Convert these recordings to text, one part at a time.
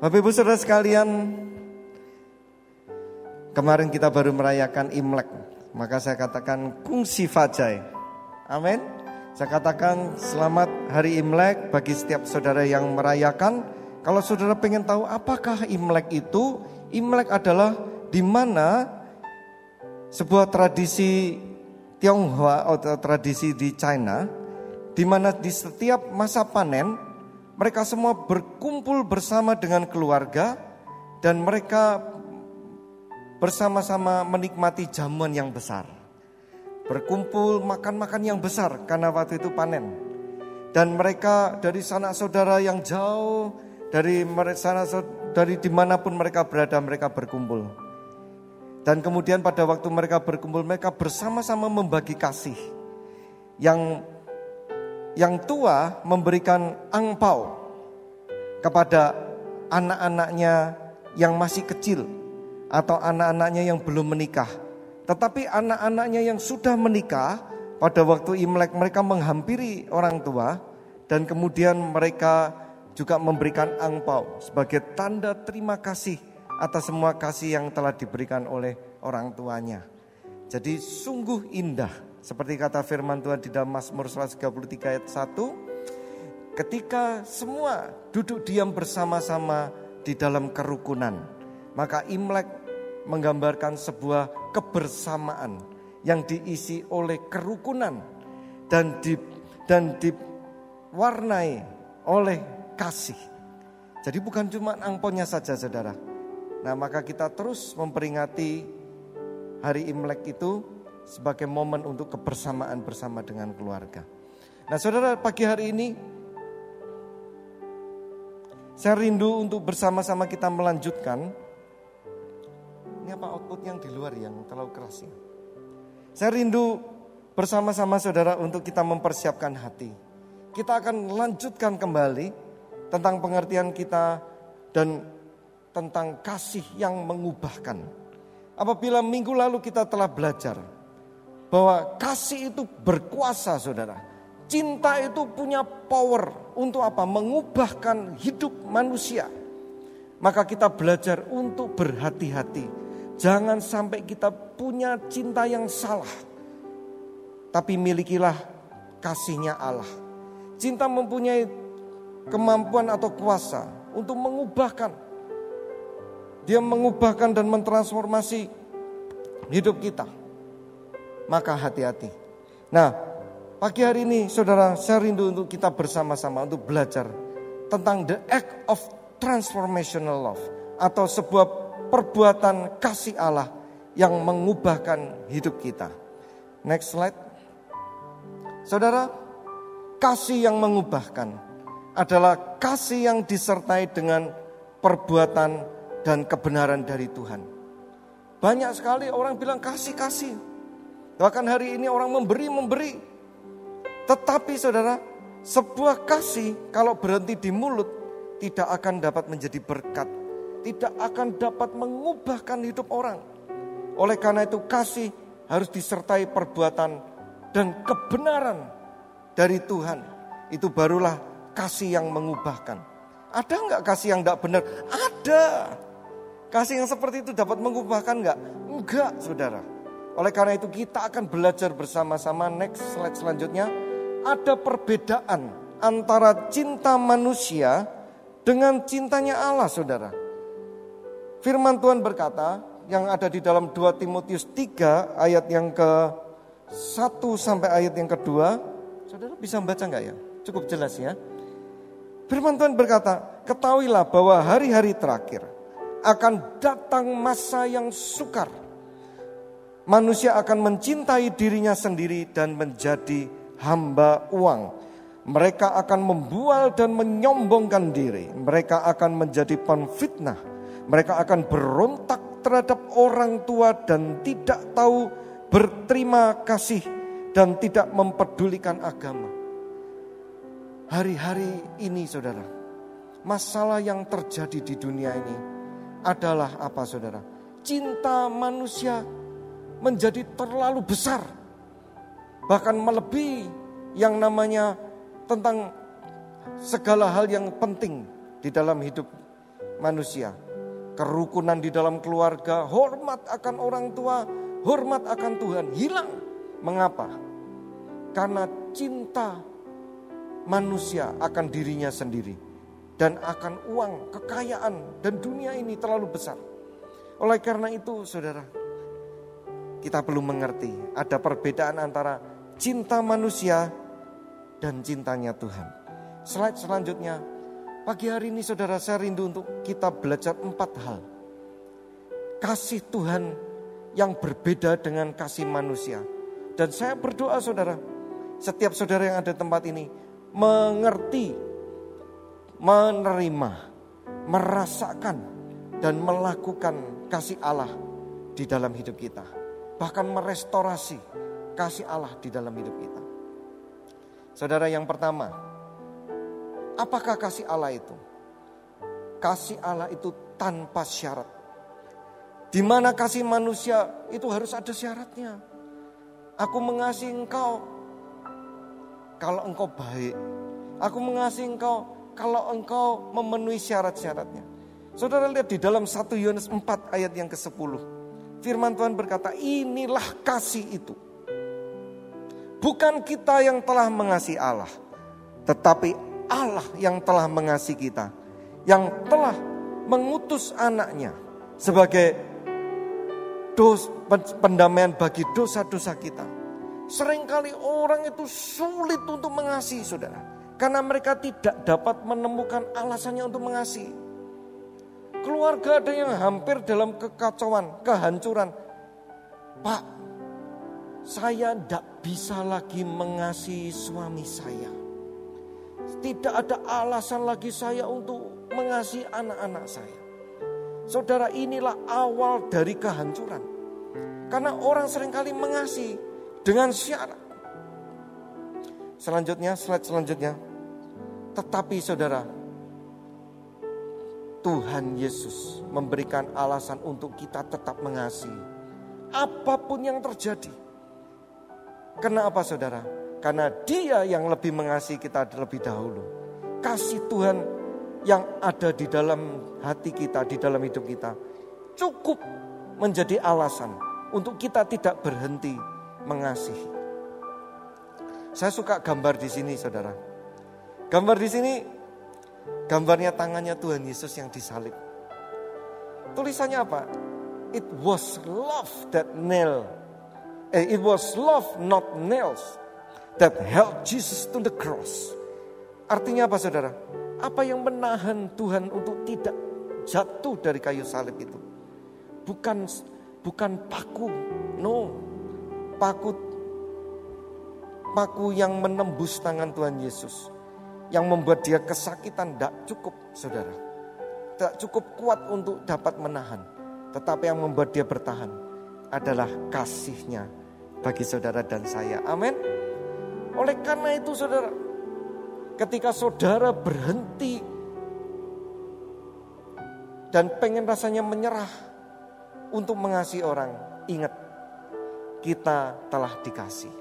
Bapak Ibu Saudara sekalian, kemarin kita baru merayakan Imlek. Maka saya katakan kungsi fajai. Amin. Saya katakan selamat hari Imlek bagi setiap saudara yang merayakan. Kalau saudara pengen tahu apakah Imlek itu, Imlek adalah di mana sebuah tradisi Tionghoa atau tradisi di China di mana di setiap masa panen mereka semua berkumpul bersama dengan keluarga dan mereka bersama-sama menikmati jamuan yang besar. Berkumpul makan-makan yang besar karena waktu itu panen. Dan mereka dari sana saudara yang jauh dari sana dari di mana pun mereka berada mereka berkumpul. Dan kemudian pada waktu mereka berkumpul mereka bersama-sama membagi kasih. Yang yang tua memberikan angpau kepada anak-anaknya yang masih kecil atau anak-anaknya yang belum menikah. Tetapi anak-anaknya yang sudah menikah pada waktu Imlek mereka menghampiri orang tua dan kemudian mereka juga memberikan angpau sebagai tanda terima kasih atas semua kasih yang telah diberikan oleh orang tuanya. Jadi sungguh indah seperti kata firman Tuhan di dalam Mazmur 133 ayat 1, ketika semua duduk diam bersama-sama di dalam kerukunan, maka Imlek menggambarkan sebuah kebersamaan yang diisi oleh kerukunan dan di dan diwarnai oleh kasih. Jadi bukan cuma angponya saja saudara. Nah maka kita terus memperingati hari Imlek itu sebagai momen untuk kebersamaan bersama dengan keluarga. Nah, saudara, pagi hari ini saya rindu untuk bersama-sama kita melanjutkan. Ini apa output yang di luar yang terlalu keras ya? Saya rindu bersama-sama saudara untuk kita mempersiapkan hati. Kita akan lanjutkan kembali tentang pengertian kita dan tentang kasih yang mengubahkan. Apabila minggu lalu kita telah belajar bahwa kasih itu berkuasa saudara. Cinta itu punya power untuk apa? Mengubahkan hidup manusia. Maka kita belajar untuk berhati-hati. Jangan sampai kita punya cinta yang salah. Tapi milikilah kasihnya Allah. Cinta mempunyai kemampuan atau kuasa untuk mengubahkan. Dia mengubahkan dan mentransformasi hidup kita maka hati-hati. Nah, pagi hari ini saudara, saya rindu untuk kita bersama-sama untuk belajar tentang the act of transformational love atau sebuah perbuatan kasih Allah yang mengubahkan hidup kita. Next slide. Saudara, kasih yang mengubahkan adalah kasih yang disertai dengan perbuatan dan kebenaran dari Tuhan. Banyak sekali orang bilang kasih-kasih. Bahkan hari ini orang memberi-memberi. Tetapi saudara, sebuah kasih kalau berhenti di mulut tidak akan dapat menjadi berkat. Tidak akan dapat mengubahkan hidup orang. Oleh karena itu kasih harus disertai perbuatan dan kebenaran dari Tuhan. Itu barulah kasih yang mengubahkan. Ada nggak kasih yang tidak benar? Ada. Kasih yang seperti itu dapat mengubahkan nggak? Enggak, saudara. Oleh karena itu kita akan belajar bersama-sama next slide selanjutnya. Ada perbedaan antara cinta manusia dengan cintanya Allah saudara. Firman Tuhan berkata yang ada di dalam 2 Timotius 3 ayat yang ke 1 sampai ayat yang kedua. Saudara bisa membaca nggak ya? Cukup jelas ya. Firman Tuhan berkata, ketahuilah bahwa hari-hari terakhir akan datang masa yang sukar manusia akan mencintai dirinya sendiri dan menjadi hamba uang. Mereka akan membual dan menyombongkan diri. Mereka akan menjadi penfitnah. Mereka akan berontak terhadap orang tua dan tidak tahu berterima kasih dan tidak mempedulikan agama. Hari-hari ini saudara, masalah yang terjadi di dunia ini adalah apa saudara? Cinta manusia menjadi terlalu besar. Bahkan melebihi yang namanya tentang segala hal yang penting di dalam hidup manusia. Kerukunan di dalam keluarga, hormat akan orang tua, hormat akan Tuhan hilang. Mengapa? Karena cinta manusia akan dirinya sendiri dan akan uang, kekayaan dan dunia ini terlalu besar. Oleh karena itu, Saudara, kita perlu mengerti ada perbedaan antara cinta manusia dan cintanya Tuhan. Slide selanjutnya, pagi hari ini saudara saya rindu untuk kita belajar empat hal. Kasih Tuhan yang berbeda dengan kasih manusia. Dan saya berdoa saudara, setiap saudara yang ada di tempat ini mengerti, menerima, merasakan, dan melakukan kasih Allah di dalam hidup kita. Bahkan merestorasi kasih Allah di dalam hidup kita. Saudara yang pertama, apakah kasih Allah itu? Kasih Allah itu tanpa syarat. Di mana kasih manusia itu harus ada syaratnya. Aku mengasihi engkau kalau engkau baik. Aku mengasihi engkau kalau engkau memenuhi syarat-syaratnya. Saudara lihat di dalam 1 Yohanes 4 ayat yang ke-10. Firman Tuhan berkata, inilah kasih itu. Bukan kita yang telah mengasihi Allah, tetapi Allah yang telah mengasihi kita, yang telah mengutus anaknya sebagai dos, pendamaian bagi dosa-dosa kita. Seringkali orang itu sulit untuk mengasihi saudara. Karena mereka tidak dapat menemukan alasannya untuk mengasihi. Keluarga ada yang hampir dalam kekacauan, kehancuran. Pak, saya tidak bisa lagi mengasihi suami saya. Tidak ada alasan lagi saya untuk mengasihi anak-anak saya. Saudara inilah awal dari kehancuran. Karena orang sering kali mengasihi dengan syarat. Selanjutnya, slide selanjutnya. Tetapi saudara, Tuhan Yesus memberikan alasan untuk kita tetap mengasihi. Apa pun yang terjadi. Kenapa saudara? Karena dia yang lebih mengasihi kita terlebih dahulu. Kasih Tuhan yang ada di dalam hati kita, di dalam hidup kita. Cukup menjadi alasan untuk kita tidak berhenti mengasihi. Saya suka gambar di sini saudara. Gambar di sini, gambarnya tangannya Tuhan Yesus yang disalib. Tulisannya apa? It was love that nailed Eh, it was love not nails that held Jesus to the cross. Artinya apa saudara? Apa yang menahan Tuhan untuk tidak jatuh dari kayu salib itu? Bukan bukan paku, no. Paku paku yang menembus tangan Tuhan Yesus. Yang membuat dia kesakitan tidak cukup saudara. Tidak cukup kuat untuk dapat menahan. Tetapi yang membuat dia bertahan adalah kasihnya bagi saudara dan saya. Amin. Oleh karena itu saudara, ketika saudara berhenti dan pengen rasanya menyerah untuk mengasihi orang, ingat kita telah dikasih.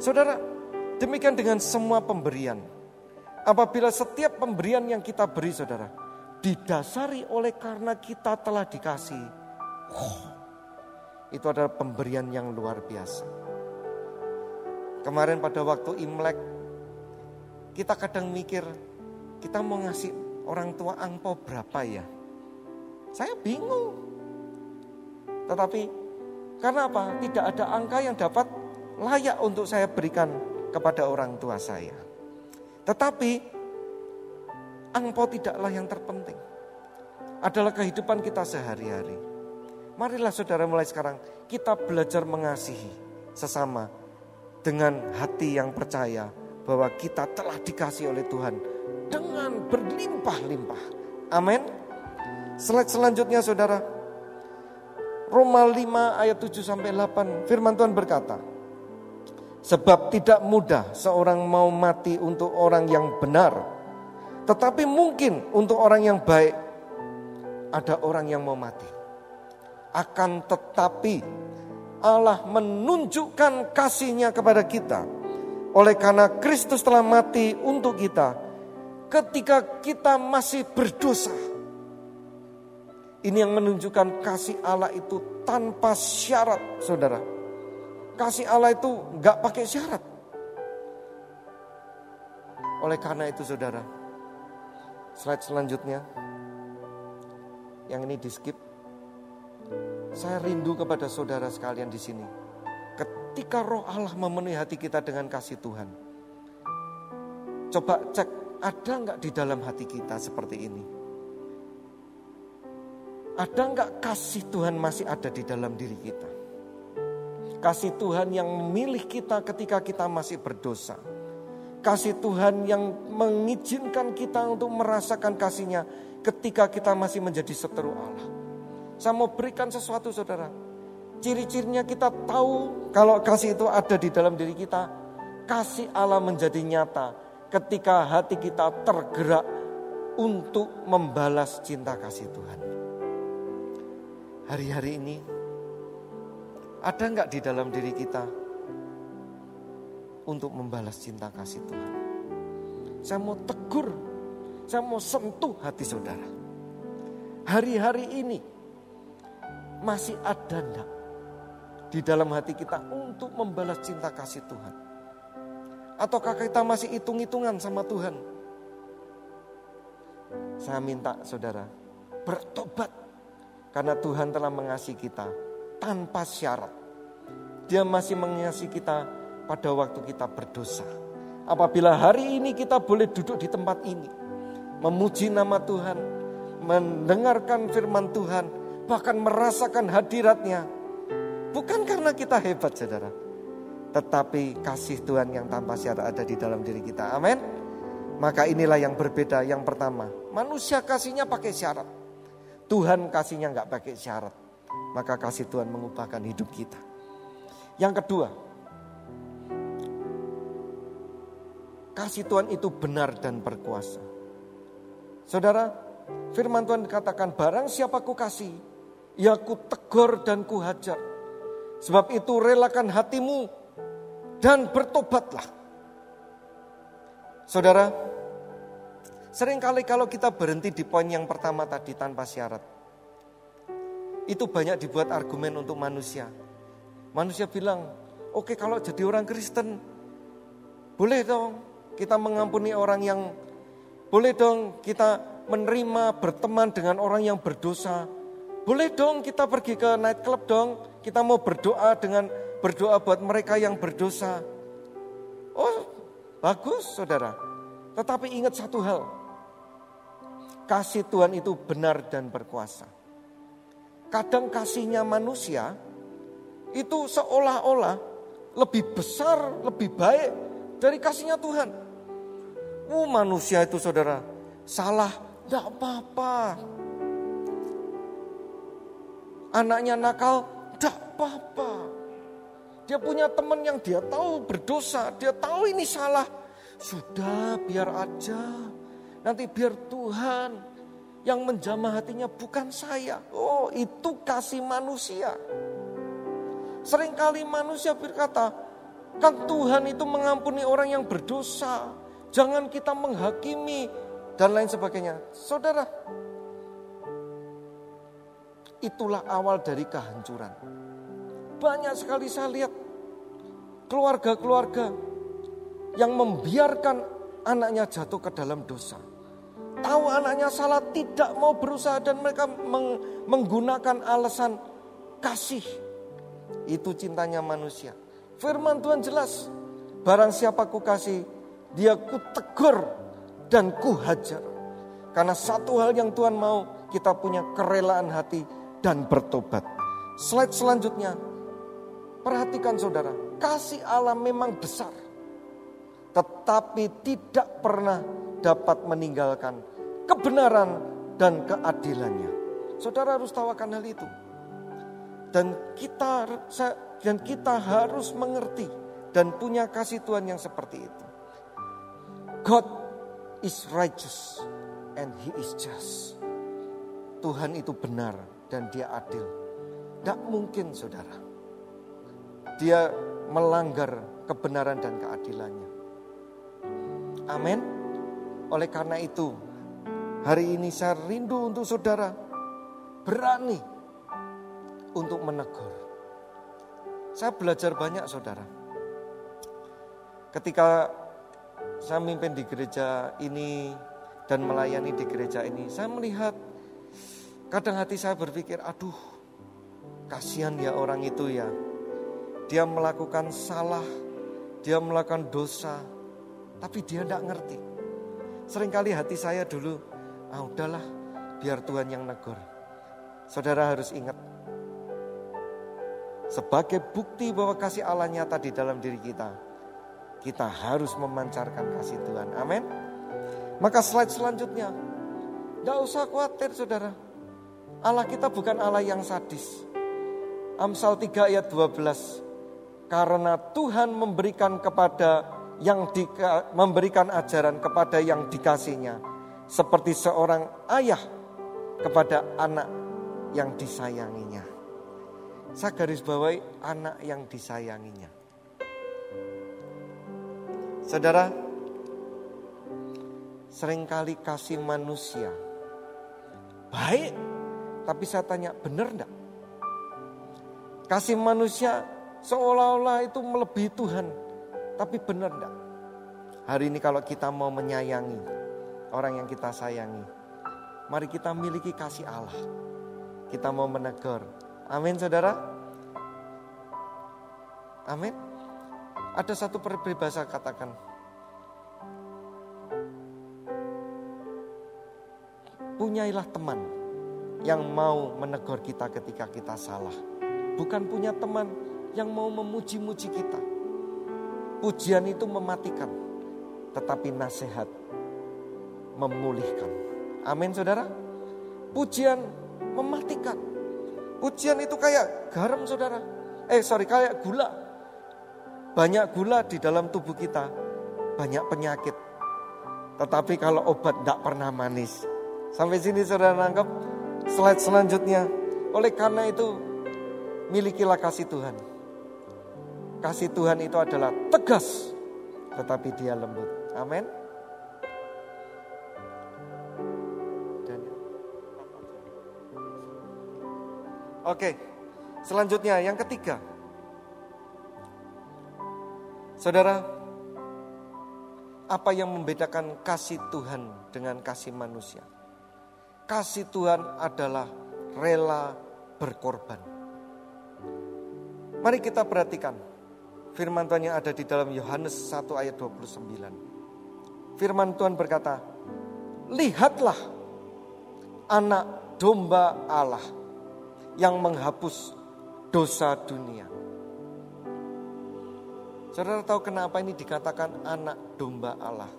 Saudara, demikian dengan semua pemberian. Apabila setiap pemberian yang kita beri saudara, didasari oleh karena kita telah dikasih. Oh, itu adalah pemberian yang luar biasa. Kemarin pada waktu Imlek, kita kadang mikir, kita mau ngasih orang tua angpau berapa ya? Saya bingung. Tetapi karena apa? Tidak ada angka yang dapat layak untuk saya berikan kepada orang tua saya. Tetapi angpau tidaklah yang terpenting. Adalah kehidupan kita sehari-hari. Marilah saudara mulai sekarang kita belajar mengasihi sesama dengan hati yang percaya bahwa kita telah dikasih oleh Tuhan dengan berlimpah-limpah. Amin. Slide selanjutnya saudara. Roma 5 ayat 7 sampai 8 firman Tuhan berkata, Sebab tidak mudah seorang mau mati untuk orang yang benar, tetapi mungkin untuk orang yang baik ada orang yang mau mati. Akan tetapi Allah menunjukkan kasihnya kepada kita. Oleh karena Kristus telah mati untuk kita. ketika kita masih berdosa. Ini yang menunjukkan kasih Allah itu tanpa syarat, saudara. Kasih Allah itu nggak pakai syarat. Oleh karena itu, saudara, slide selanjutnya, yang ini di skip. Saya rindu kepada saudara sekalian di sini. Ketika Roh Allah memenuhi hati kita dengan kasih Tuhan, coba cek ada nggak di dalam hati kita seperti ini? Ada nggak kasih Tuhan masih ada di dalam diri kita? Kasih Tuhan yang memilih kita ketika kita masih berdosa. Kasih Tuhan yang mengizinkan kita untuk merasakan kasihnya ketika kita masih menjadi seteru Allah. Saya mau berikan sesuatu saudara. Ciri-cirinya kita tahu kalau kasih itu ada di dalam diri kita. Kasih Allah menjadi nyata ketika hati kita tergerak untuk membalas cinta kasih Tuhan. Hari-hari ini ada nggak di dalam diri kita untuk membalas cinta kasih Tuhan? Saya mau tegur, saya mau sentuh hati saudara. Hari-hari ini masih ada enggak di dalam hati kita untuk membalas cinta kasih Tuhan? Ataukah kita masih hitung-hitungan sama Tuhan? Saya minta saudara bertobat karena Tuhan telah mengasihi kita tanpa syarat. Dia masih mengasihi kita pada waktu kita berdosa. Apabila hari ini kita boleh duduk di tempat ini, memuji nama Tuhan, mendengarkan firman Tuhan, bahkan merasakan hadiratnya. Bukan karena kita hebat saudara, tetapi kasih Tuhan yang tanpa syarat ada di dalam diri kita. Amin. Maka inilah yang berbeda. Yang pertama, manusia kasihnya pakai syarat. Tuhan kasihnya nggak pakai syarat. Maka kasih Tuhan mengubahkan hidup kita. Yang kedua, kasih Tuhan itu benar dan berkuasa. Saudara, firman Tuhan dikatakan barang siapa ku kasih, ya ku tegur dan ku hajar. Sebab itu relakan hatimu dan bertobatlah. Saudara, sering kali kalau kita berhenti di poin yang pertama tadi tanpa syarat, itu banyak dibuat argumen untuk manusia. Manusia bilang, oke okay, kalau jadi orang Kristen, boleh dong kita mengampuni orang yang, boleh dong kita menerima berteman dengan orang yang berdosa, boleh dong kita pergi ke nightclub dong, kita mau berdoa dengan berdoa buat mereka yang berdosa. Oh, bagus saudara. Tetapi ingat satu hal. Kasih Tuhan itu benar dan berkuasa. Kadang kasihnya manusia itu seolah-olah lebih besar, lebih baik dari kasihnya Tuhan. Oh manusia itu saudara, salah, tidak apa-apa. Anaknya nakal, tidak apa-apa. Dia punya teman yang dia tahu berdosa, dia tahu ini salah. Sudah biar aja. Nanti biar Tuhan yang menjamah hatinya bukan saya. Oh, itu kasih manusia. Seringkali manusia berkata, kan Tuhan itu mengampuni orang yang berdosa. Jangan kita menghakimi dan lain sebagainya. Saudara, itulah awal dari kehancuran. Banyak sekali saya lihat keluarga-keluarga yang membiarkan anaknya jatuh ke dalam dosa. Tahu anaknya salah tidak mau berusaha dan mereka meng menggunakan alasan kasih. Itu cintanya manusia. Firman Tuhan jelas. Barang siapa ku kasih, dia ku tegur dan ku hajar. Karena satu hal yang Tuhan mau, kita punya kerelaan hati dan bertobat. Slide selanjutnya, Perhatikan saudara, kasih Allah memang besar. Tetapi tidak pernah dapat meninggalkan kebenaran dan keadilannya. Saudara harus tawakan hal itu. Dan kita dan kita harus mengerti dan punya kasih Tuhan yang seperti itu. God is righteous and he is just. Tuhan itu benar dan dia adil. Tidak mungkin saudara dia melanggar kebenaran dan keadilannya. Amin. Oleh karena itu, hari ini saya rindu untuk saudara berani untuk menegur. Saya belajar banyak saudara. Ketika saya mimpin di gereja ini dan melayani di gereja ini, saya melihat kadang hati saya berpikir, aduh kasihan ya orang itu ya. Dia melakukan salah, dia melakukan dosa, tapi dia tidak ngerti. Seringkali hati saya dulu, ah udahlah biar Tuhan yang negur. Saudara harus ingat, sebagai bukti bahwa kasih Allah nyata di dalam diri kita, kita harus memancarkan kasih Tuhan. Amin. Maka slide selanjutnya, tidak usah khawatir saudara. Allah kita bukan Allah yang sadis. Amsal 3 ayat 12. Karena Tuhan memberikan kepada yang di, memberikan ajaran kepada yang dikasihnya seperti seorang ayah kepada anak yang disayanginya. Saya garis bawahi anak yang disayanginya. Saudara, sering kali kasih manusia baik, tapi saya tanya benar enggak? Kasih manusia seolah-olah itu melebihi Tuhan. Tapi benar enggak? Hari ini kalau kita mau menyayangi orang yang kita sayangi, mari kita miliki kasih Allah. Kita mau menegur. Amin saudara. Amin. Ada satu peribahasa katakan. Punyailah teman yang mau menegur kita ketika kita salah. Bukan punya teman yang mau memuji-muji kita Pujian itu mematikan, tetapi nasihat memulihkan. Amin saudara. Pujian mematikan. Pujian itu kayak garam saudara. Eh sorry kayak gula. Banyak gula di dalam tubuh kita. Banyak penyakit. Tetapi kalau obat tidak pernah manis. Sampai sini saudara nangkep. Slide selanjutnya. Oleh karena itu milikilah kasih Tuhan. Kasih Tuhan itu adalah tegas, tetapi dia lembut. Amin. Oke, selanjutnya yang ketiga. Saudara, apa yang membedakan kasih Tuhan dengan kasih manusia? Kasih Tuhan adalah rela berkorban. Mari kita perhatikan Firman Tuhan yang ada di dalam Yohanes 1 ayat 29. Firman Tuhan berkata, Lihatlah anak domba Allah yang menghapus dosa dunia. Saudara tahu kenapa ini dikatakan anak domba Allah?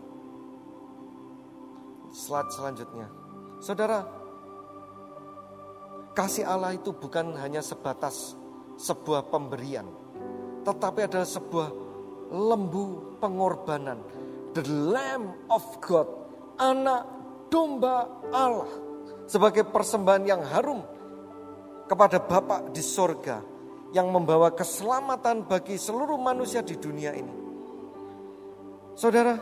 Slide selanjutnya. Saudara, kasih Allah itu bukan hanya sebatas sebuah pemberian tetapi adalah sebuah lembu pengorbanan. The Lamb of God, anak domba Allah. Sebagai persembahan yang harum kepada Bapa di sorga. Yang membawa keselamatan bagi seluruh manusia di dunia ini. Saudara,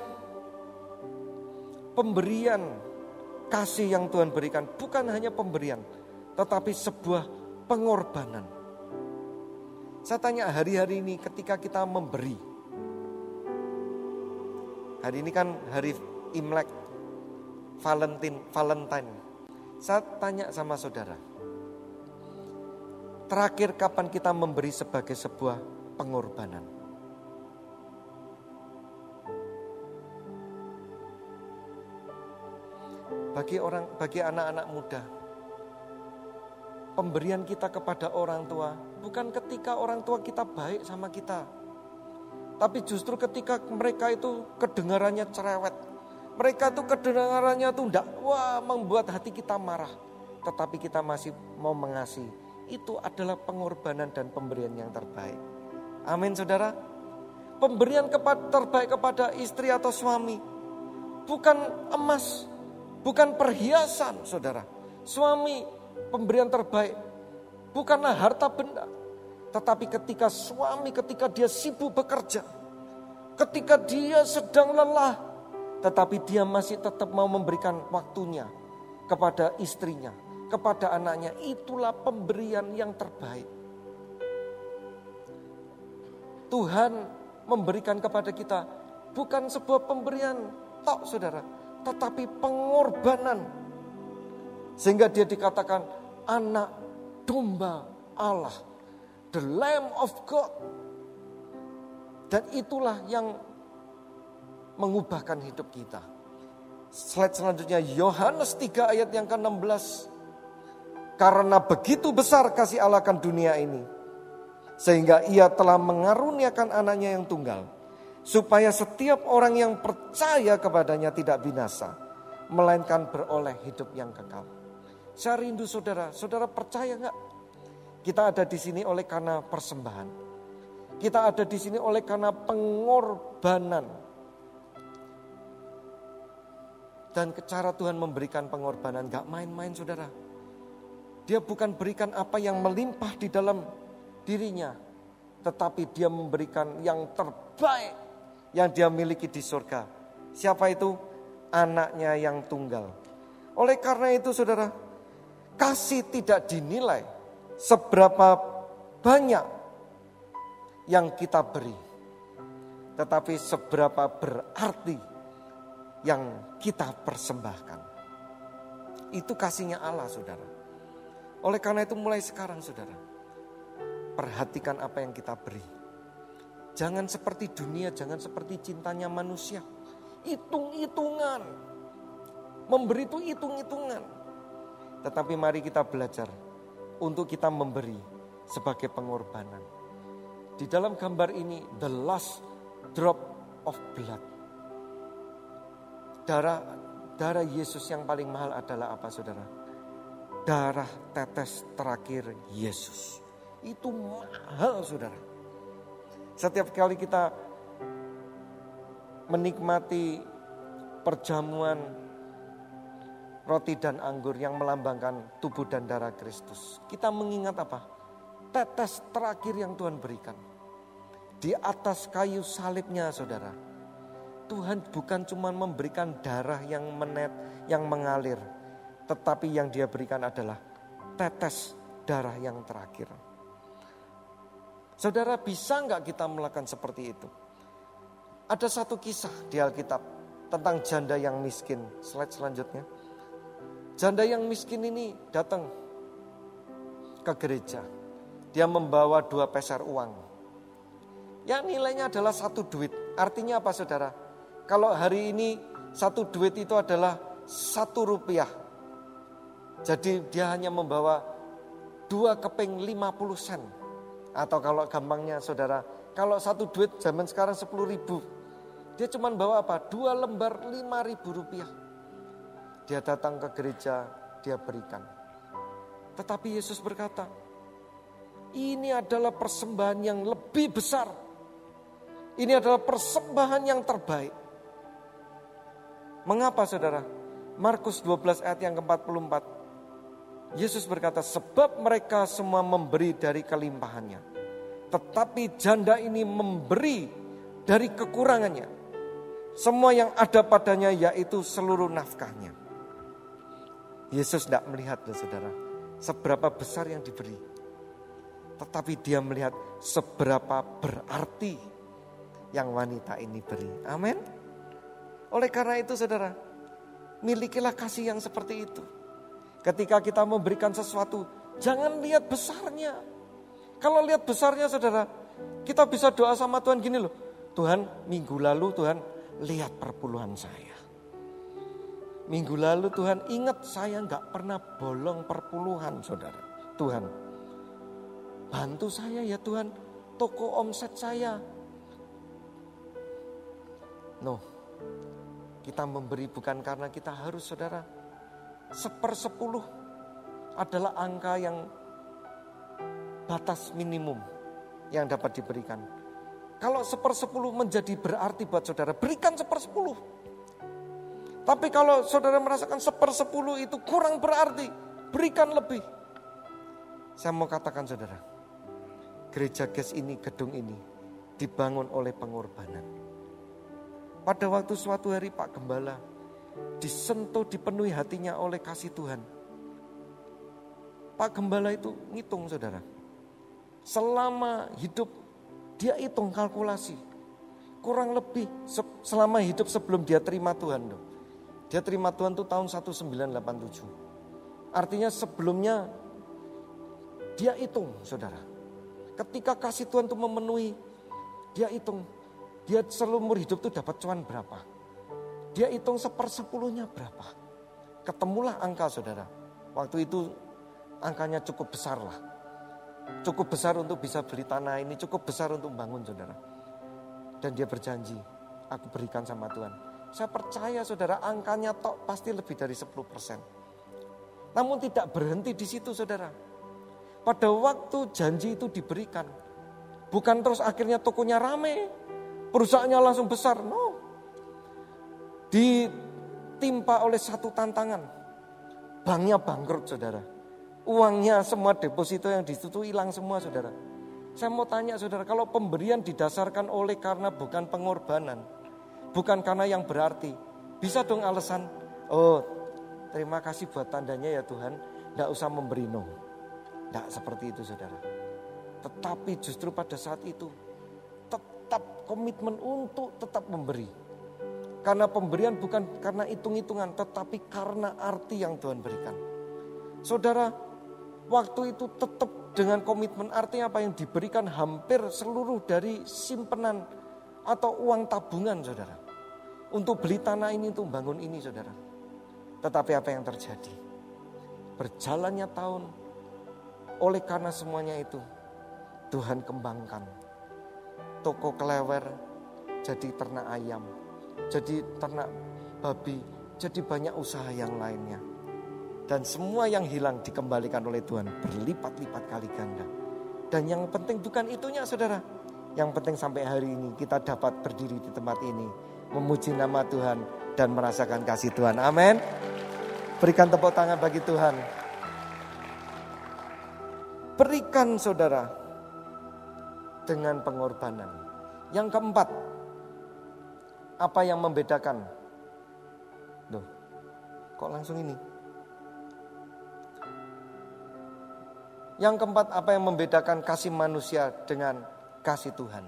pemberian kasih yang Tuhan berikan bukan hanya pemberian, tetapi sebuah pengorbanan. Saya tanya hari-hari ini ketika kita memberi. Hari ini kan hari Imlek, Valentine, Valentine. Saya tanya sama saudara. Terakhir kapan kita memberi sebagai sebuah pengorbanan? Bagi orang, bagi anak-anak muda, pemberian kita kepada orang tua bukan ketika orang tua kita baik sama kita. Tapi justru ketika mereka itu kedengarannya cerewet. Mereka itu kedengarannya itu enggak, wah membuat hati kita marah. Tetapi kita masih mau mengasihi. Itu adalah pengorbanan dan pemberian yang terbaik. Amin saudara. Pemberian kepada, terbaik kepada istri atau suami. Bukan emas, bukan perhiasan saudara. Suami pemberian terbaik bukanlah harta benda, tetapi ketika suami, ketika dia sibuk bekerja, ketika dia sedang lelah, tetapi dia masih tetap mau memberikan waktunya kepada istrinya, kepada anaknya. Itulah pemberian yang terbaik. Tuhan memberikan kepada kita bukan sebuah pemberian tok saudara, tetapi pengorbanan. Sehingga dia dikatakan anak domba Allah, the Lamb of God. Dan itulah yang mengubahkan hidup kita. Slide selanjutnya Yohanes 3 ayat yang ke-16. Karena begitu besar kasih Allah akan dunia ini. Sehingga ia telah mengaruniakan anaknya yang tunggal. Supaya setiap orang yang percaya kepadanya tidak binasa. Melainkan beroleh hidup yang kekal. Saya rindu saudara, saudara percaya nggak? Kita ada di sini oleh karena persembahan. Kita ada di sini oleh karena pengorbanan. Dan cara Tuhan memberikan pengorbanan gak main-main saudara. Dia bukan berikan apa yang melimpah di dalam dirinya. Tetapi dia memberikan yang terbaik yang dia miliki di surga. Siapa itu? Anaknya yang tunggal. Oleh karena itu saudara, kasih tidak dinilai seberapa banyak yang kita beri. Tetapi seberapa berarti yang kita persembahkan. Itu kasihnya Allah saudara. Oleh karena itu mulai sekarang saudara. Perhatikan apa yang kita beri. Jangan seperti dunia, jangan seperti cintanya manusia. Hitung-hitungan. Memberi itu hitung-hitungan. Tetapi mari kita belajar untuk kita memberi sebagai pengorbanan. Di dalam gambar ini, the last drop of blood Darah darah Yesus yang paling mahal adalah apa saudara? Darah tetes terakhir Yesus. Itu mahal saudara. Setiap kali kita menikmati perjamuan roti dan anggur yang melambangkan tubuh dan darah Kristus. Kita mengingat apa? Tetes terakhir yang Tuhan berikan. Di atas kayu salibnya saudara Tuhan bukan cuma memberikan darah yang menet, yang mengalir. Tetapi yang dia berikan adalah tetes darah yang terakhir. Saudara bisa nggak kita melakukan seperti itu? Ada satu kisah di Alkitab tentang janda yang miskin. Slide selanjutnya. Janda yang miskin ini datang ke gereja. Dia membawa dua peser uang. Yang nilainya adalah satu duit. Artinya apa saudara? Kalau hari ini satu duit itu adalah satu rupiah. Jadi dia hanya membawa dua keping lima puluh sen. Atau kalau gampangnya saudara, kalau satu duit zaman sekarang sepuluh ribu. Dia cuma bawa apa? Dua lembar lima ribu rupiah. Dia datang ke gereja, dia berikan. Tetapi Yesus berkata, ini adalah persembahan yang lebih besar. Ini adalah persembahan yang terbaik. Mengapa saudara? Markus 12 ayat yang ke-44. Yesus berkata, sebab mereka semua memberi dari kelimpahannya. Tetapi janda ini memberi dari kekurangannya. Semua yang ada padanya yaitu seluruh nafkahnya. Yesus tidak melihat loh saudara, seberapa besar yang diberi. Tetapi dia melihat seberapa berarti yang wanita ini beri. Amin. Oleh karena itu saudara, milikilah kasih yang seperti itu. Ketika kita memberikan sesuatu, jangan lihat besarnya. Kalau lihat besarnya saudara, kita bisa doa sama Tuhan gini loh. Tuhan minggu lalu Tuhan lihat perpuluhan saya. Minggu lalu Tuhan ingat saya nggak pernah bolong perpuluhan saudara. Tuhan bantu saya ya Tuhan toko omset saya. No, kita memberi bukan karena kita harus saudara. Sepersepuluh adalah angka yang batas minimum yang dapat diberikan. Kalau sepersepuluh menjadi berarti buat saudara, berikan sepersepuluh. Tapi kalau saudara merasakan sepersepuluh itu kurang berarti, berikan lebih. Saya mau katakan saudara, gereja gas ini, gedung ini dibangun oleh pengorbanan pada waktu suatu hari Pak Gembala disentuh, dipenuhi hatinya oleh kasih Tuhan. Pak Gembala itu ngitung saudara. Selama hidup dia hitung kalkulasi. Kurang lebih selama hidup sebelum dia terima Tuhan. Dia terima Tuhan itu tahun 1987. Artinya sebelumnya dia hitung saudara. Ketika kasih Tuhan itu memenuhi, dia hitung. Dia seluruh hidup itu dapat cuan berapa. Dia hitung sepersepuluhnya berapa. Ketemulah angka saudara. Waktu itu angkanya cukup besar lah. Cukup besar untuk bisa beli tanah ini, cukup besar untuk bangun saudara. Dan dia berjanji, aku berikan sama Tuhan. Saya percaya saudara angkanya tok pasti lebih dari 10 persen. Namun tidak berhenti di situ saudara. Pada waktu janji itu diberikan, bukan terus akhirnya tokonya rame, perusahaannya langsung besar. No. Ditimpa oleh satu tantangan. Banknya bangkrut saudara Uangnya semua deposito yang di situ hilang semua saudara. Saya mau tanya saudara, kalau pemberian didasarkan oleh karena bukan pengorbanan, bukan karena yang berarti, bisa dong alasan, oh terima kasih buat tandanya ya Tuhan, tidak usah memberi no. Tidak seperti itu saudara. Tetapi justru pada saat itu, tetap komitmen untuk tetap memberi. Karena pemberian bukan karena hitung-hitungan, tetapi karena arti yang Tuhan berikan. Saudara, waktu itu tetap dengan komitmen artinya apa yang diberikan hampir seluruh dari simpenan atau uang tabungan saudara. Untuk beli tanah ini, untuk bangun ini saudara. Tetapi apa yang terjadi? Berjalannya tahun, oleh karena semuanya itu, Tuhan kembangkan. Toko kelewer jadi ternak ayam, jadi ternak babi, jadi banyak usaha yang lainnya. Dan semua yang hilang dikembalikan oleh Tuhan berlipat-lipat kali ganda. Dan yang penting bukan itunya saudara. Yang penting sampai hari ini kita dapat berdiri di tempat ini. Memuji nama Tuhan dan merasakan kasih Tuhan. Amin. Berikan tepuk tangan bagi Tuhan. Berikan saudara dengan pengorbanan. Yang keempat, apa yang membedakan? Duh, kok langsung ini? Yang keempat, apa yang membedakan kasih manusia dengan kasih Tuhan?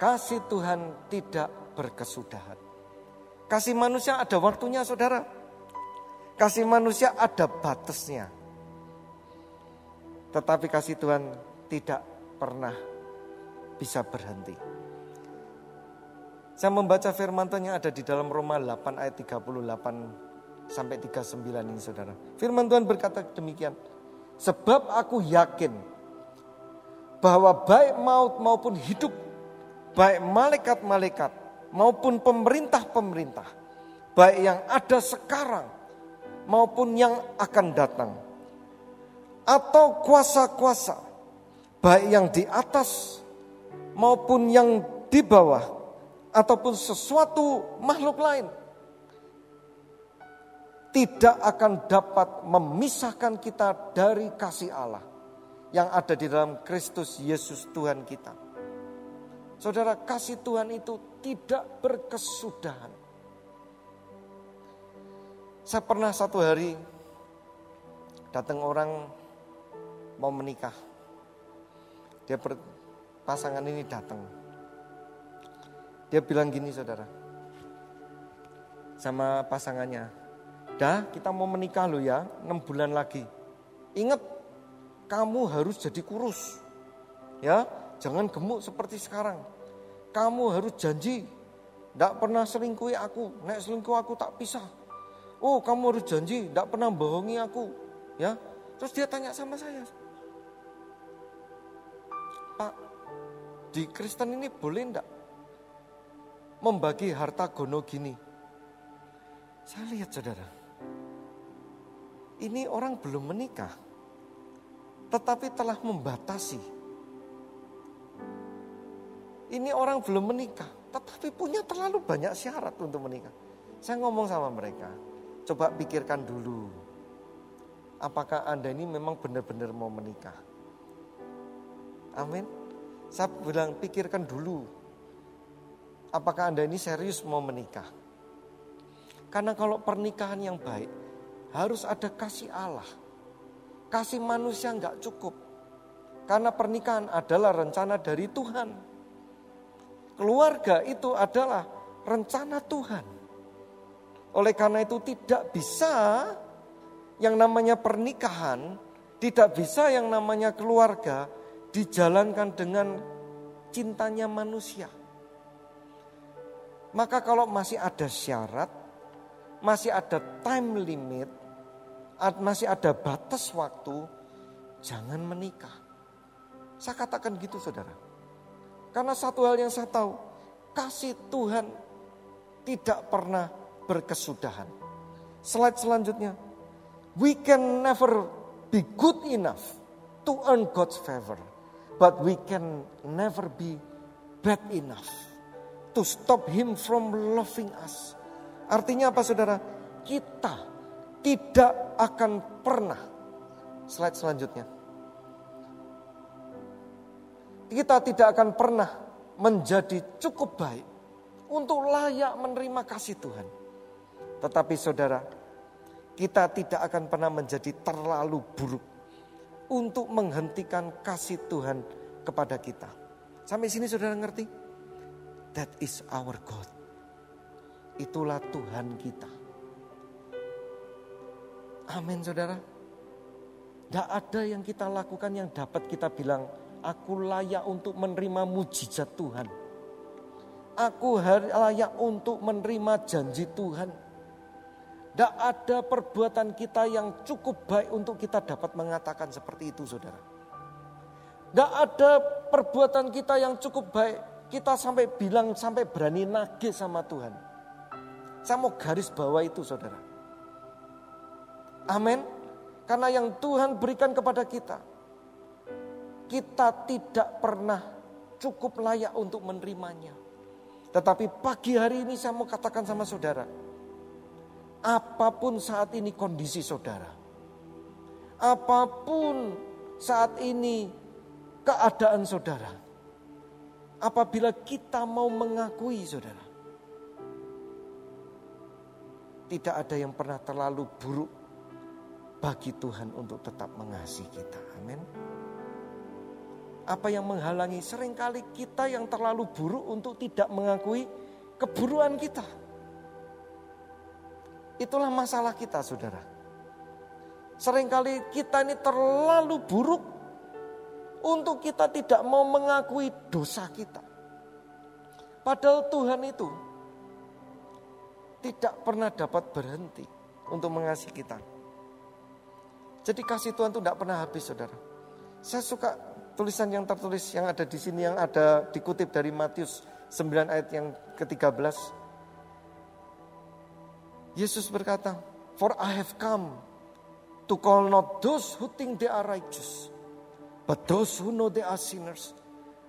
Kasih Tuhan tidak berkesudahan. Kasih manusia ada waktunya, saudara. Kasih manusia ada batasnya. Tetapi kasih Tuhan tidak pernah bisa berhenti. Saya membaca firman Tuhan yang ada di dalam Roma 8 ayat 38 sampai 39 ini saudara. Firman Tuhan berkata demikian. Sebab aku yakin bahwa baik maut maupun hidup, baik malaikat-malaikat maupun pemerintah-pemerintah, baik yang ada sekarang maupun yang akan datang, atau kuasa-kuasa, baik yang di atas maupun yang di bawah, ataupun sesuatu makhluk lain tidak akan dapat memisahkan kita dari kasih Allah yang ada di dalam Kristus Yesus Tuhan kita. Saudara, kasih Tuhan itu tidak berkesudahan. Saya pernah satu hari datang orang mau menikah. Dia pasangan ini datang. Dia bilang gini saudara. Sama pasangannya, Dah kita mau menikah lo ya, 6 bulan lagi. Ingat, kamu harus jadi kurus. Ya, jangan gemuk seperti sekarang. Kamu harus janji, tidak pernah selingkuhi aku. Nek selingkuh aku tak pisah. Oh, kamu harus janji, tidak pernah bohongi aku. Ya, terus dia tanya sama saya, Pak, di Kristen ini boleh enggak membagi harta gono gini? Saya lihat saudara, ini orang belum menikah, tetapi telah membatasi. Ini orang belum menikah, tetapi punya terlalu banyak syarat untuk menikah. Saya ngomong sama mereka, coba pikirkan dulu. Apakah Anda ini memang benar-benar mau menikah? Amin. Saya bilang pikirkan dulu. Apakah Anda ini serius mau menikah? Karena kalau pernikahan yang baik, harus ada kasih Allah. Kasih manusia nggak cukup. Karena pernikahan adalah rencana dari Tuhan. Keluarga itu adalah rencana Tuhan. Oleh karena itu tidak bisa yang namanya pernikahan, tidak bisa yang namanya keluarga dijalankan dengan cintanya manusia. Maka kalau masih ada syarat, masih ada time limit, masih ada batas waktu, jangan menikah. Saya katakan gitu saudara. Karena satu hal yang saya tahu, kasih Tuhan tidak pernah berkesudahan. Slide selanjutnya. We can never be good enough to earn God's favor. But we can never be bad enough to stop him from loving us. Artinya apa saudara? Kita tidak akan pernah. Slide selanjutnya. Kita tidak akan pernah menjadi cukup baik untuk layak menerima kasih Tuhan. Tetapi saudara, kita tidak akan pernah menjadi terlalu buruk untuk menghentikan kasih Tuhan kepada kita. Sampai sini saudara ngerti? That is our God. Itulah Tuhan kita. Amin saudara. Tidak ada yang kita lakukan yang dapat kita bilang, aku layak untuk menerima mujizat Tuhan. Aku layak untuk menerima janji Tuhan. Tidak ada perbuatan kita yang cukup baik untuk kita dapat mengatakan seperti itu saudara. Tidak ada perbuatan kita yang cukup baik kita sampai bilang, sampai berani nagih sama Tuhan. Saya mau garis bawah itu saudara. Amin. Karena yang Tuhan berikan kepada kita. Kita tidak pernah cukup layak untuk menerimanya. Tetapi pagi hari ini saya mau katakan sama saudara. Apa pun saat ini kondisi saudara. Apa pun saat ini keadaan saudara apabila kita mau mengakui saudara. Tidak ada yang pernah terlalu buruk bagi Tuhan untuk tetap mengasihi kita. Amin. Apa yang menghalangi sering kali kita yang terlalu buruk untuk tidak mengakui keburuan kita. Itulah masalah kita saudara. Seringkali kita ini terlalu buruk untuk kita tidak mau mengakui dosa kita. Padahal Tuhan itu tidak pernah dapat berhenti untuk mengasihi kita. Jadi kasih Tuhan itu tidak pernah habis saudara. Saya suka tulisan yang tertulis yang ada di sini yang ada dikutip dari Matius 9 ayat yang ke-13. Yesus berkata, For I have come to call not those who think they are righteous, But those who know they are sinners.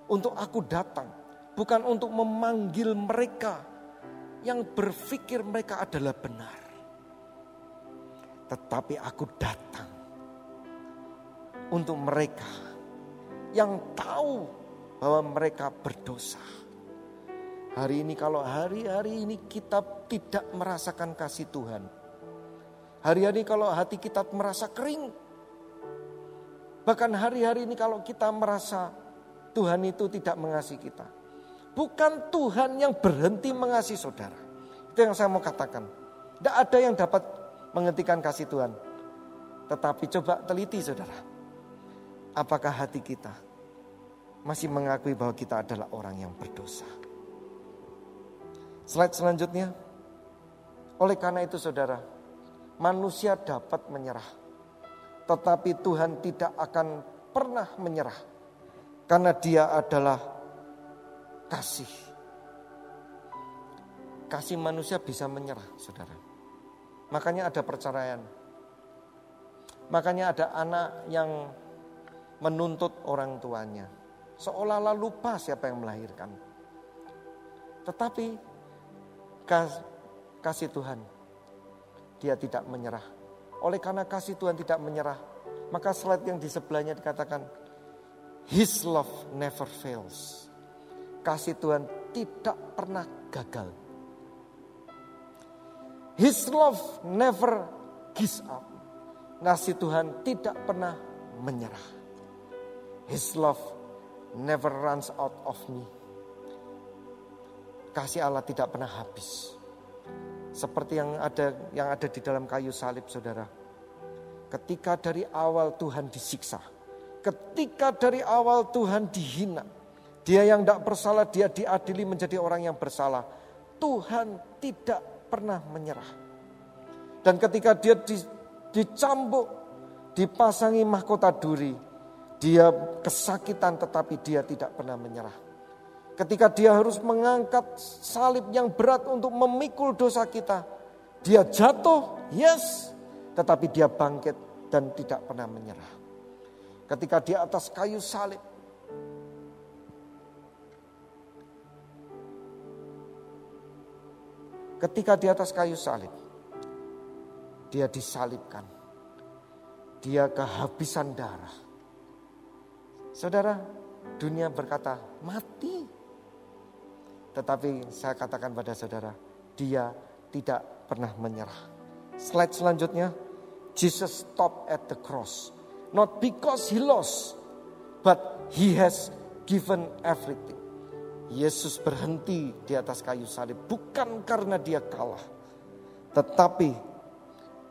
Untuk aku datang. Bukan untuk memanggil mereka yang berpikir mereka adalah benar. Tetapi aku datang untuk mereka yang tahu bahwa mereka berdosa. Hari ini kalau hari-hari ini kita tidak merasakan kasih Tuhan. Hari-hari kalau hati kita merasa kering, Bahkan hari-hari ini kalau kita merasa Tuhan itu tidak mengasihi kita. Bukan Tuhan yang berhenti mengasihi saudara. Itu yang saya mau katakan. Tidak ada yang dapat menghentikan kasih Tuhan. Tetapi coba teliti saudara. Apakah hati kita masih mengakui bahwa kita adalah orang yang berdosa. Slide selanjutnya. Oleh karena itu saudara, manusia dapat menyerah tetapi Tuhan tidak akan pernah menyerah. Karena dia adalah kasih. Kasih manusia bisa menyerah, saudara. Makanya ada perceraian. Makanya ada anak yang menuntut orang tuanya. Seolah-olah lupa siapa yang melahirkan. Tetapi kasih Tuhan, dia tidak menyerah oleh karena kasih Tuhan tidak menyerah. Maka slide yang di sebelahnya dikatakan, His love never fails. Kasih Tuhan tidak pernah gagal. His love never gives up. Ngasih Tuhan tidak pernah menyerah. His love never runs out of me. Kasih Allah tidak pernah habis. Seperti yang ada yang ada di dalam kayu salib Saudara. Ketika dari awal Tuhan disiksa, ketika dari awal Tuhan dihina, dia yang tidak bersalah, dia diadili menjadi orang yang bersalah. Tuhan tidak pernah menyerah. Dan ketika dia dicambuk, dipasangi mahkota duri, dia kesakitan tetapi dia tidak pernah menyerah. Ketika dia harus mengangkat salib yang berat untuk memikul dosa kita, dia jatuh, yes, tetapi dia bangkit dan tidak pernah menyerah. Ketika di atas kayu salib, Ketika di atas kayu salib, dia disalibkan. Dia kehabisan darah. Saudara, dunia berkata mati. Tetapi saya katakan pada saudara, dia tidak pernah menyerah. Slide selanjutnya, Jesus stop at the cross. Not because he lost, but he has given everything. Yesus berhenti di atas kayu salib bukan karena dia kalah, tetapi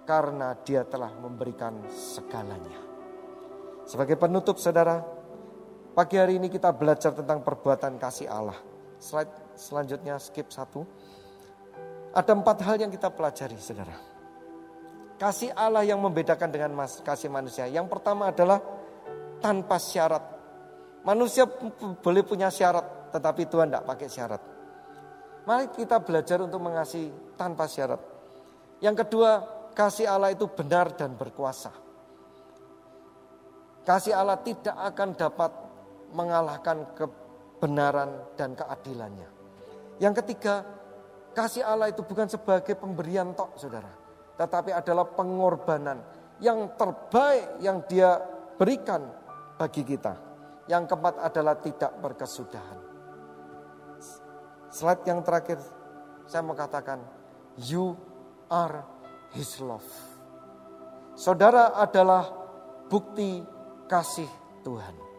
karena dia telah memberikan segalanya. Sebagai penutup saudara, pagi hari ini kita belajar tentang perbuatan kasih Allah. Slide selanjutnya skip satu. Ada empat hal yang kita pelajari saudara. Kasih Allah yang membedakan dengan mas, kasih manusia. Yang pertama adalah tanpa syarat. Manusia boleh punya syarat, tetapi Tuhan tidak pakai syarat. Mari kita belajar untuk mengasihi tanpa syarat. Yang kedua, kasih Allah itu benar dan berkuasa. Kasih Allah tidak akan dapat mengalahkan kebenaran dan keadilannya. Yang ketiga, kasih Allah itu bukan sebagai pemberian tok, saudara. Tetapi adalah pengorbanan yang terbaik yang dia berikan bagi kita. Yang keempat adalah tidak berkesudahan. Slide yang terakhir saya mau katakan you are his love. Saudara adalah bukti kasih Tuhan.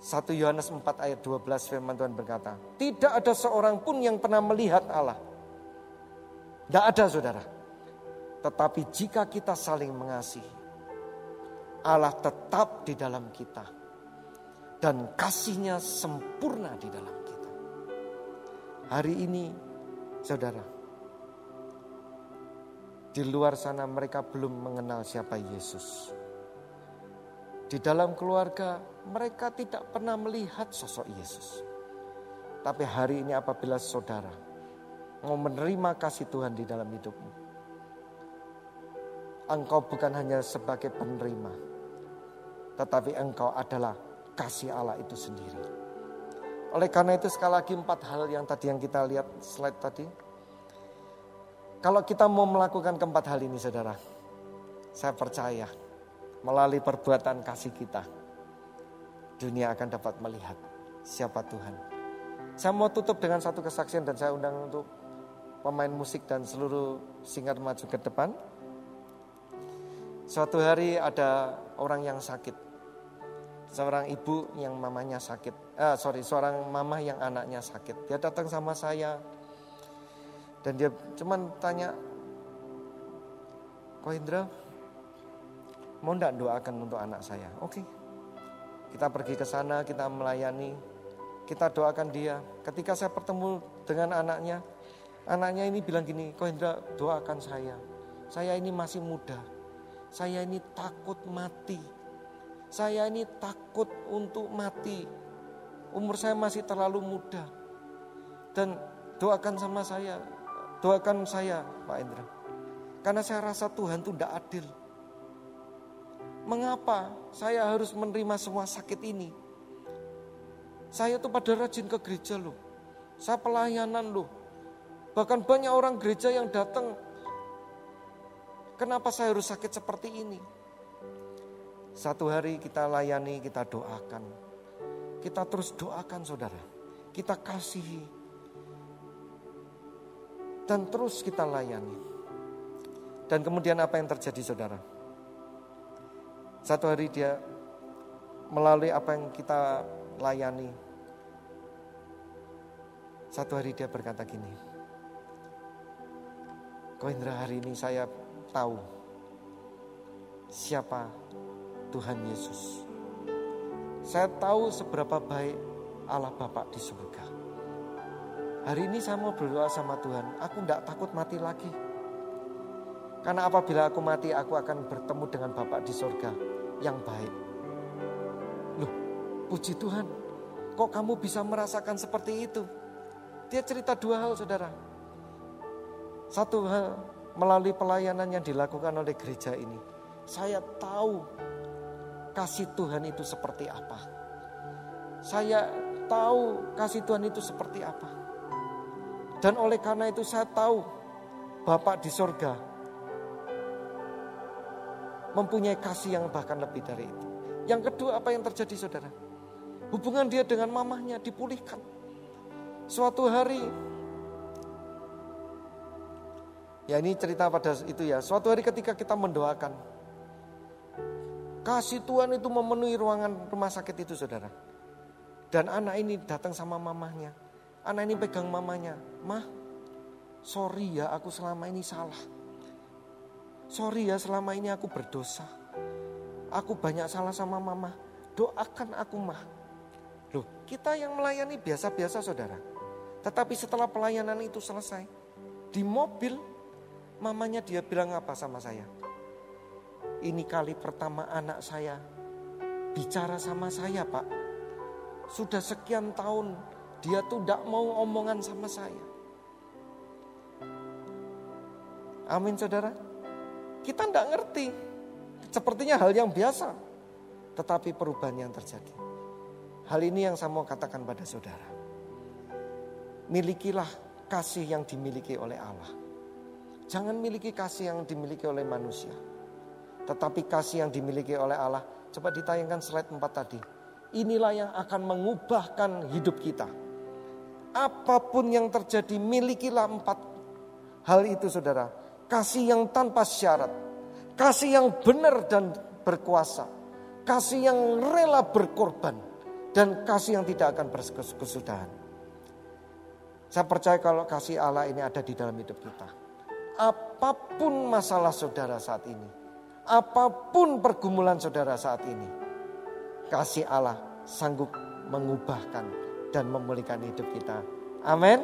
1 Yohanes 4 ayat 12 firman Tuhan berkata, tidak ada seorang pun yang pernah melihat Allah. Tidak ada saudara. Tetapi jika kita saling mengasihi, Allah tetap di dalam kita. Dan kasihnya sempurna di dalam Hari ini, saudara, di luar sana mereka belum mengenal siapa Yesus. Di dalam keluarga mereka tidak pernah melihat sosok Yesus. Tapi hari ini apabila saudara mau menerima kasih Tuhan di dalam hidupmu. Engkau bukan hanya sebagai penerima. Tetapi engkau adalah kasih Allah itu sendiri. Oleh karena itu sekali lagi empat hal yang tadi yang kita lihat slide tadi. Kalau kita mau melakukan keempat hal ini saudara. Saya percaya melalui perbuatan kasih kita. Dunia akan dapat melihat siapa Tuhan. Saya mau tutup dengan satu kesaksian dan saya undang untuk pemain musik dan seluruh singer maju ke depan. Suatu hari ada orang yang sakit seorang ibu yang mamanya sakit, ah, sorry, seorang mama yang anaknya sakit. Dia datang sama saya dan dia cuman tanya, Ko Indra, mau ndak doakan untuk anak saya? Oke, kita pergi ke sana, kita melayani, kita doakan dia. Ketika saya bertemu dengan anaknya, anaknya ini bilang gini, Ko Indra doakan saya. Saya ini masih muda, saya ini takut mati saya ini takut untuk mati. Umur saya masih terlalu muda. Dan doakan sama saya, doakan saya Pak Indra. Karena saya rasa Tuhan itu tidak adil. Mengapa saya harus menerima semua sakit ini? Saya tuh pada rajin ke gereja loh. Saya pelayanan loh. Bahkan banyak orang gereja yang datang. Kenapa saya harus sakit seperti ini? Satu hari kita layani, kita doakan. Kita terus doakan saudara. kita kasihi, dan terus kita layani. Dan kemudian apa yang terjadi saudara? Satu hari dia melalui apa yang kita layani. Satu hari dia berkata gini, Koindra hari ini saya tahu siapa Tuhan Yesus. Saya tahu seberapa baik Allah Bapak di surga. Hari ini saya mau berdoa sama Tuhan, aku tidak takut mati lagi. Karena apabila aku mati, aku akan bertemu dengan Bapak di surga yang baik. Loh, puji Tuhan, kok kamu bisa merasakan seperti itu? Dia cerita dua hal saudara. Satu hal melalui pelayanan yang dilakukan oleh gereja ini. Saya tahu kasih Tuhan itu seperti apa. Saya tahu kasih Tuhan itu seperti apa. Dan oleh karena itu saya tahu Bapak di sorga mempunyai kasih yang bahkan lebih dari itu. Yang kedua apa yang terjadi saudara? Hubungan dia dengan mamahnya dipulihkan. Suatu hari, ya ini cerita pada itu ya. Suatu hari ketika kita mendoakan, Kasih Tuhan itu memenuhi ruangan rumah sakit itu saudara. Dan anak ini datang sama mamahnya. Anak ini pegang mamanya. Mah, sorry ya aku selama ini salah. Sorry ya selama ini aku berdosa. Aku banyak salah sama mama. Doakan aku mah. Loh kita yang melayani biasa-biasa saudara. Tetapi setelah pelayanan itu selesai. Di mobil mamanya dia bilang apa sama saya? Ini kali pertama anak saya bicara sama saya pak. Sudah sekian tahun dia tuh tidak mau omongan sama saya. Amin saudara. Kita tidak ngerti. Sepertinya hal yang biasa. Tetapi perubahan yang terjadi. Hal ini yang saya mau katakan pada saudara. Milikilah kasih yang dimiliki oleh Allah. Jangan miliki kasih yang dimiliki oleh manusia. Tetapi kasih yang dimiliki oleh Allah, coba ditayangkan slide 4 tadi. Inilah yang akan mengubahkan hidup kita. Apa pun yang terjadi, milikilah empat hal itu saudara. Kasih yang tanpa syarat. Kasih yang benar dan berkuasa. Kasih yang rela berkorban. Dan kasih yang tidak akan berkesudahan. Saya percaya kalau kasih Allah ini ada di dalam hidup kita. Apa pun masalah saudara saat ini apa pun pergumulan saudara saat ini, kasih Allah sanggup mengubahkan dan memulihkan hidup kita. Amin.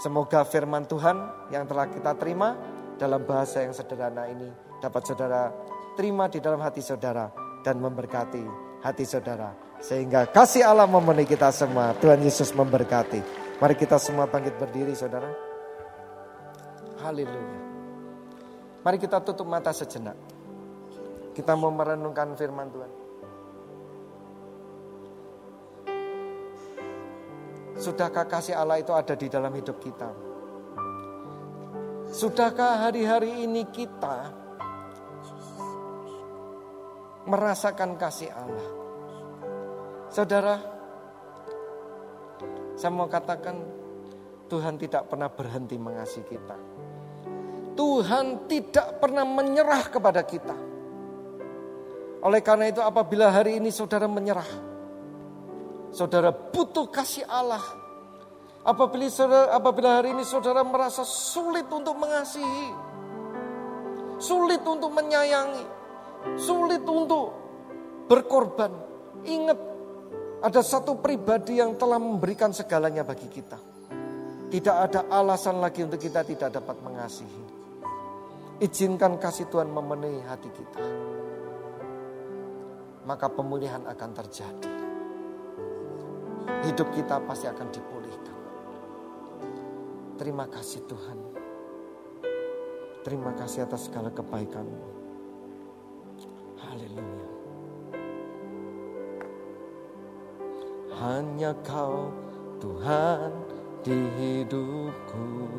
Semoga firman Tuhan yang telah kita terima dalam bahasa yang sederhana ini dapat saudara terima di dalam hati saudara dan memberkati hati saudara. Sehingga kasih Allah memenuhi kita semua. Tuhan Yesus memberkati. Mari kita semua bangkit berdiri saudara. Haleluya. Mari kita tutup mata sejenak. Kita mau merenungkan firman Tuhan. Sudahkah kasih Allah itu ada di dalam hidup kita? Sudahkah hari-hari ini kita merasakan kasih Allah? Saudara, saya mau katakan Tuhan tidak pernah berhenti mengasihi kita. Tuhan tidak pernah menyerah kepada kita. Oleh karena itu apabila hari ini saudara menyerah, saudara butuh kasih Allah. Apabila saudara, apabila hari ini saudara merasa sulit untuk mengasihi, sulit untuk menyayangi, sulit untuk berkorban, ingat ada satu pribadi yang telah memberikan segalanya bagi kita. Tidak ada alasan lagi untuk kita tidak dapat mengasihi. Izinkan kasih Tuhan memenuhi hati kita. Maka pemulihan akan terjadi. Hidup kita pasti akan dipulihkan. Terima kasih Tuhan. Terima kasih atas segala kebaikanmu. Haleluya. Hanya kau Tuhan di hidupku